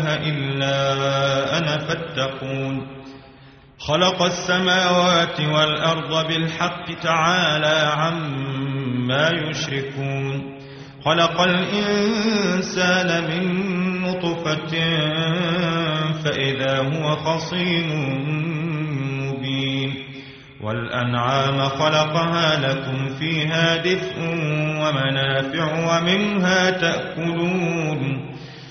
إله إلا أنا فاتقون. خلق السماوات والأرض بالحق تعالى عما يشركون. خلق الإنسان من نطفة فإذا هو خصيم مبين. والأنعام خلقها لكم فيها دفء ومنافع ومنها تأكلون.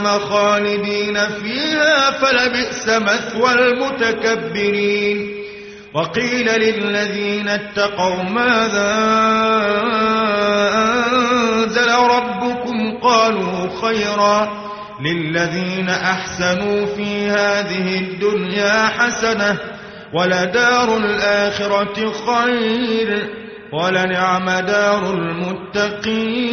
خالدين فيها فلبئس مثوى المتكبرين. وقيل للذين اتقوا ماذا أنزل ربكم؟ قالوا خيرا. للذين أحسنوا في هذه الدنيا حسنة ولدار الآخرة خير ولنعم دار المتقين.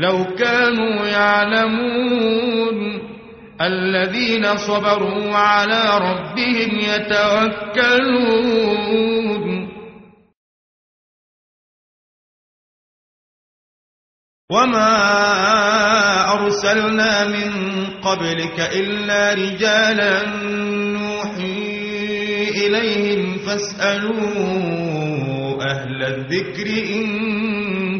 لو كانوا يعلمون الذين صبروا على ربهم يتوكلون. وما أرسلنا من قبلك إلا رجالا نوحي إليهم فاسألوا أهل الذكر إن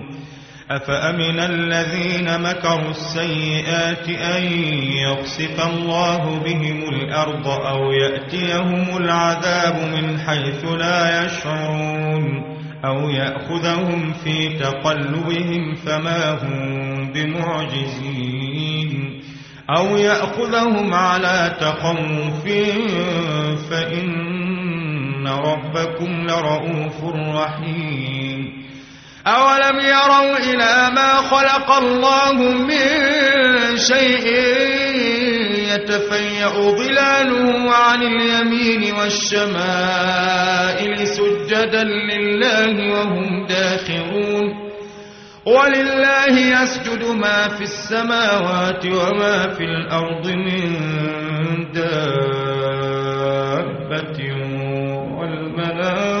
أفأمن الذين مكروا السيئات أن يخسف الله بهم الأرض أو يأتيهم العذاب من حيث لا يشعرون أو يأخذهم في تقلبهم فما هم بمعجزين أو يأخذهم على تخوف فإن ربكم لرؤوف رحيم أولم يروا إلى ما خلق الله من شيء يتفيأ ظلاله عن اليمين والشمائل سجدا لله وهم داخرون ولله يسجد ما في السماوات وما في الأرض من دابة والملائكة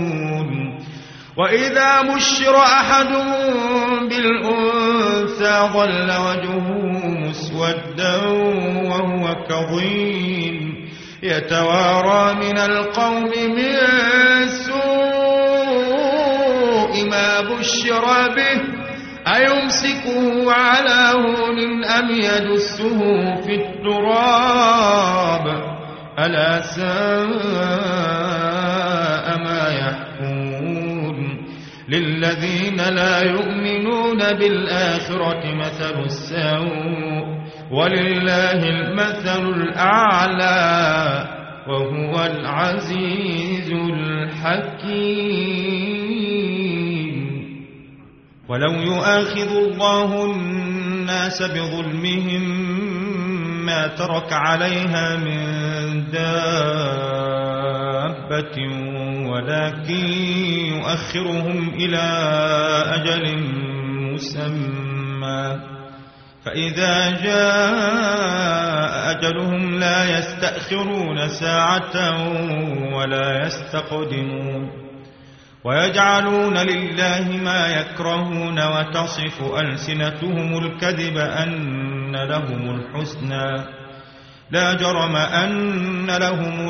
وإذا بشر أحدهم بالأنثى ظل وجهه مسودا وهو كظيم. يتوارى من القوم من سوء ما بشر به. أيمسكه على هون أم يدسه في التراب؟ ألا ساء للذين لا يؤمنون بالآخرة مثل السوء ولله المثل الأعلى وهو العزيز الحكيم. ولو يؤاخذ الله الناس بظلمهم ما ترك عليها من دابة ولكن يؤخرهم إلى أجل مسمى فإذا جاء أجلهم لا يستأخرون ساعة ولا يستقدمون ويجعلون لله ما يكرهون وتصف ألسنتهم الكذب أن لهم الحسنى لا جرم أن لهم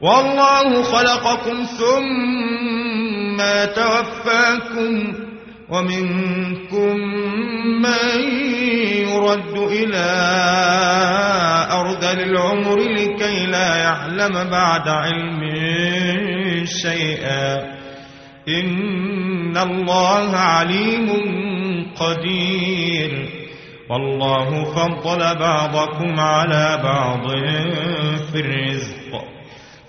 والله خلقكم ثم توفاكم ومنكم من يرد إلى أرذل العمر لكي لا يعلم بعد علم شيئا. إن الله عليم قدير. والله فضل بعضكم على بعض في الرزق.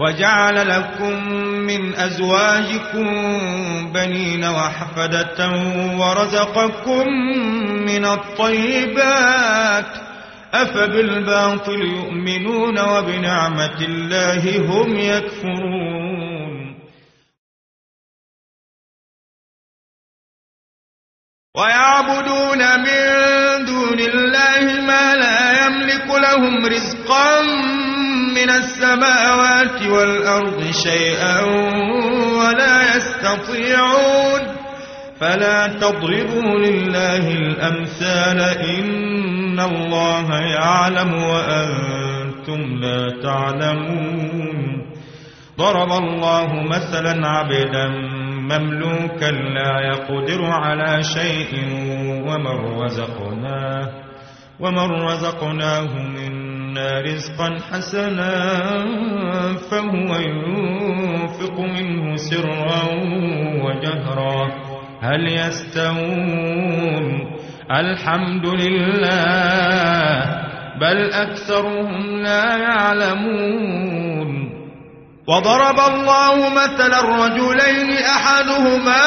وجعل لكم من أزواجكم بنين وحفدة ورزقكم من الطيبات أفبالباطل يؤمنون وبنعمة الله هم يكفرون ويعبدون من دون الله ما لا يملك لهم رزقا من السماوات والأرض شيئا ولا يستطيعون فلا تضربوا لله الأمثال إن الله يعلم وأنتم لا تعلمون ضرب الله مثلا عبدا مملوكا لا يقدر على شيء ومن رزقناه ومن رزقناه منا رزقا حسنا فهو ينفق منه سرا وجهرا. هل يستوون؟ الحمد لله بل أكثرهم لا يعلمون. وضرب الله مثلا الرجلين أحدهما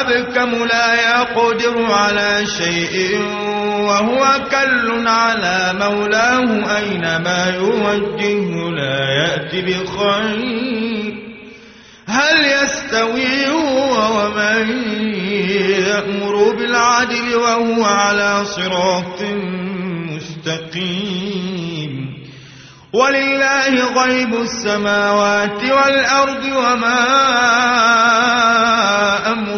أبكم لا يقدر على شيء وهو كل على مولاه أينما يوجهه لا يأتي بخير. هل يستوي هو ومن يأمر بالعدل وهو على صراط مستقيم؟ ولله غيب السماوات والأرض وما أمر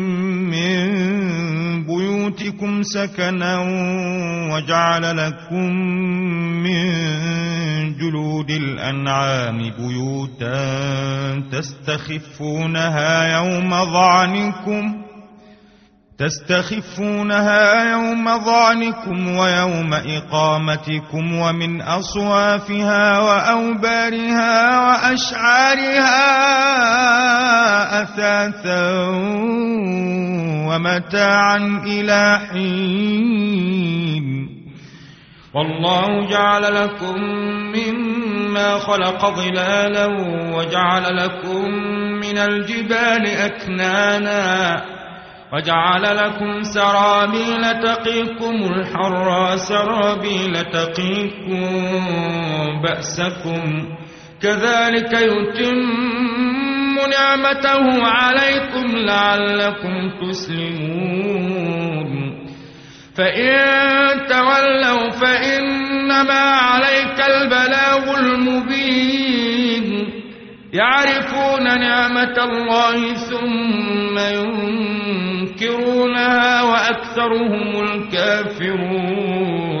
من بيوتكم سكنا وجعل لكم من جلود الأنعام بيوتا تستخفونها يوم ظعنكم تستخفونها يوم ظعنكم ويوم إقامتكم ومن أصوافها وأوبارها وأشعارها أثاثا ومتاعا إلى حين. والله جعل لكم مما خلق ظلالا وجعل لكم من الجبال أكنانا وجعل لكم سرابيل تقيكم الحر سرابيل تقيكم بأسكم كذلك يتم نعمته عليكم لعلكم تسلمون. فإن تولوا فإنما عليك البلاغ المبين. يعرفون نعمة الله ثم ينكرونها وأكثرهم الكافرون.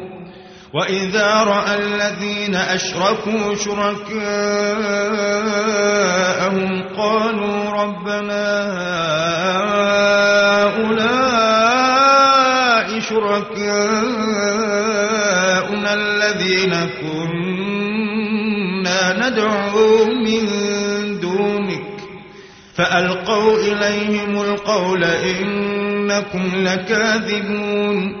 وإذا رأى الذين أشركوا شركاءهم قالوا ربنا هؤلاء شركاؤنا الذين كنا ندعو من دونك فألقوا إليهم القول إنكم لكاذبون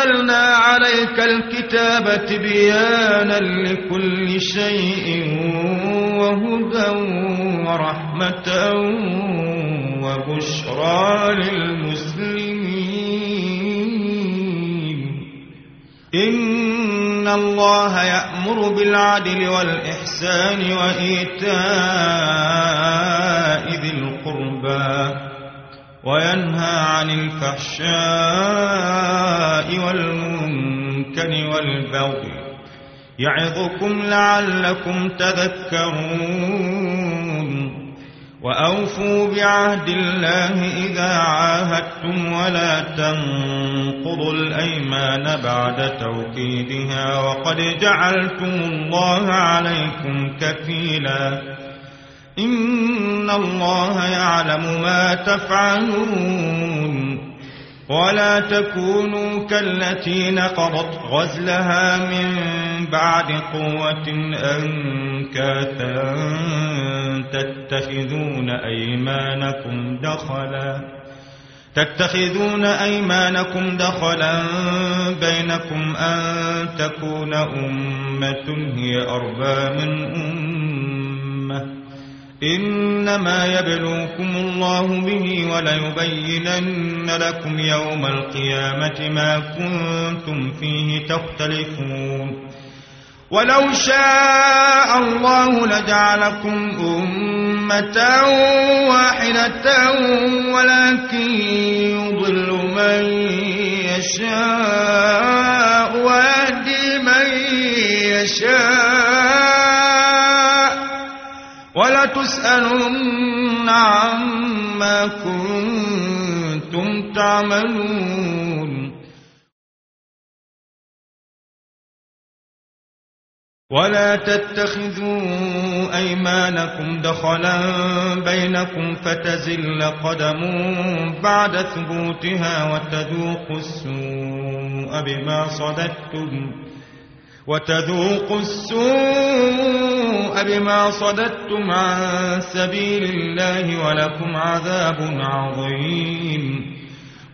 ونزلنا عليك الكتاب تبيانا لكل شيء وهدى ورحمة وبشرى للمسلمين. إن الله يأمر بالعدل والإحسان وإيتاء ذي القربى. وينهى عن الفحشاء والمنكر والبغي يعظكم لعلكم تذكرون وأوفوا بعهد الله إذا عاهدتم ولا تنقضوا الأيمان بعد توكيدها وقد جعلتم الله عليكم كفيلا إن الله يعلم ما تفعلون ولا تكونوا كالتي نقضت غزلها من بعد قوة أنكاثا تتخذون أيمانكم دخلا تتخذون أيمانكم دخلا بينكم أن تكون أمة هي أربى من أمة إنما يبلوكم الله به وليبينن لكم يوم القيامة ما كنتم فيه تختلفون. ولو شاء الله لجعلكم أمة واحدة ولكن يضل من يشاء ويهدي من يشاء. ولتسألن عما كنتم تعملون. ولا تتخذوا أيمانكم دخلا بينكم فتزل قدم بعد ثبوتها وتذوقوا السوء بما صددتم. وتذوقوا السوء بما صددتم عن سبيل الله ولكم عذاب عظيم.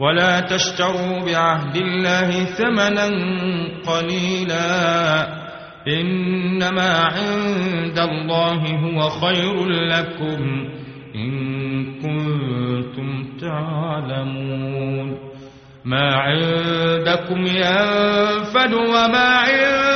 ولا تشتروا بعهد الله ثمنا قليلا. إنما عند الله هو خير لكم إن كنتم تعلمون. ما عندكم ينفد وما عند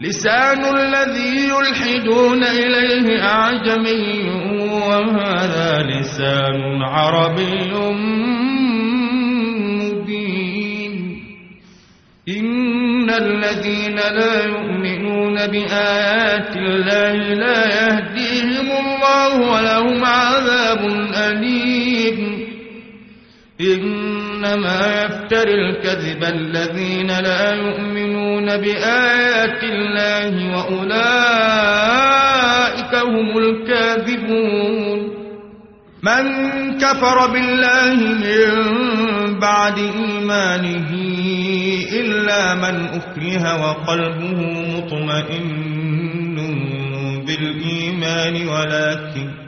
لسان الذي يلحدون إليه أعجمي وهذا لسان عربي مبين. إن الذين لا يؤمنون بآيات الله لا يهديهم الله ولهم عذاب أليم. إنما يفتر الكذب الذين لا يؤمنون بآيات الله وأولئك هم الكاذبون. من كفر بالله من بعد إيمانه إلا من أكره وقلبه مطمئن بالإيمان ولكن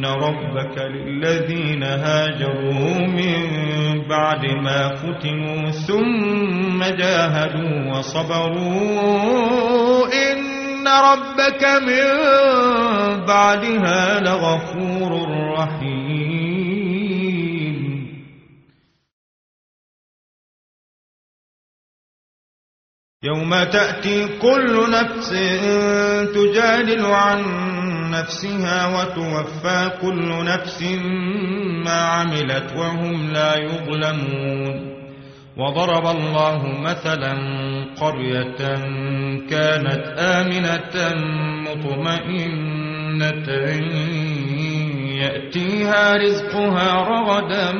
إن ربك للذين هاجروا من بعد ما فتنوا ثم جاهدوا وصبروا إن ربك من بعدها لغفور رحيم يوم تأتي كل نفس تجادل عن نفسها وتوفى كل نفس ما عملت وهم لا يظلمون. وضرب الله مثلا قرية كانت آمنة مطمئنة. يأتيها رزقها رغدا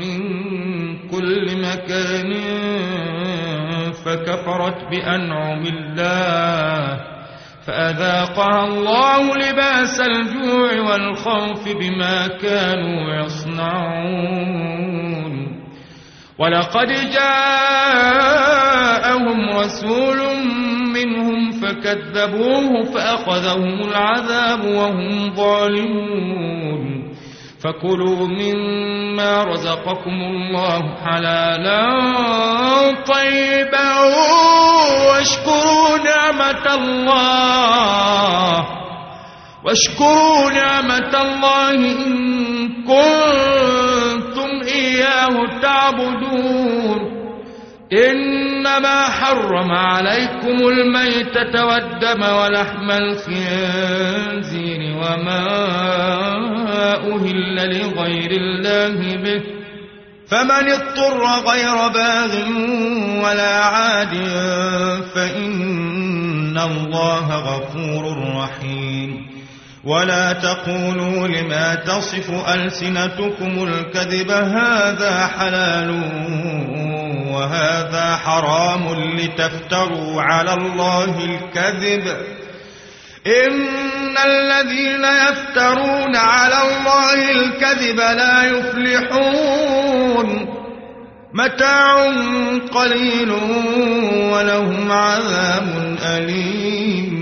من كل مكان. فكفرت بأنعم الله. فأذاقها الله لباس الجوع والخوف بما كانوا يصنعون. ولقد جاءهم رسول منهم فكذبوه فأخذهم العذاب وهم ظالمون. فكلوا مما رزقكم الله حلالا طيبا واشكروا نعمة الله. واشكروا نعمة الله إن كنتم إياه تعبدون. إنما حرم عليكم الميتة والدم ولحم الخنزير وما أهل لغير الله به فمن اضطر غير باغ ولا عاد فإن الله غفور رحيم ولا تقولوا لما تصف ألسنتكم الكذب هذا حلال وهذا حرام لتفتروا على الله الكذب. إن الذين يفترون على الله الكذب لا يفلحون. متاع قليل ولهم عذاب أليم.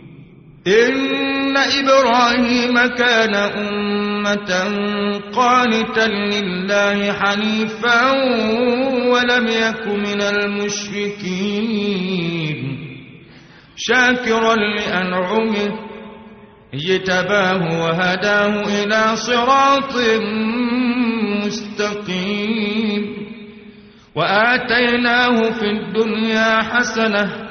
إن إبراهيم كان أمة قانتا لله حنيفا ولم يك من المشركين. شاكرا لأنعمه اجتباه وهداه إلى صراط مستقيم. وآتيناه في الدنيا حسنة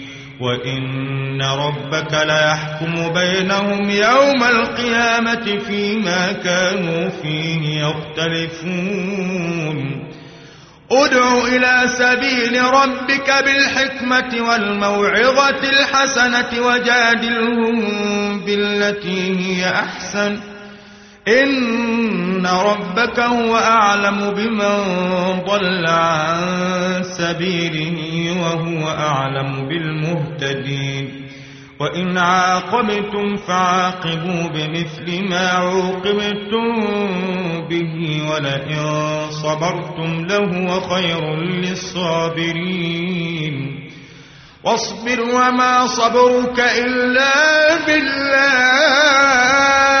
وإن ربك ليحكم بينهم يوم القيامة فيما كانوا فيه يختلفون ادع إلى سبيل ربك بالحكمة والموعظة الحسنة وجادلهم بالتي هي أحسن إن ربك هو أعلم بمن ضل عن سبيله وهو أعلم بالمهتدين. وإن عاقبتم فعاقبوا بمثل ما عوقبتم به ولئن صبرتم لهو خير للصابرين. واصبر وما صبرك إلا بالله.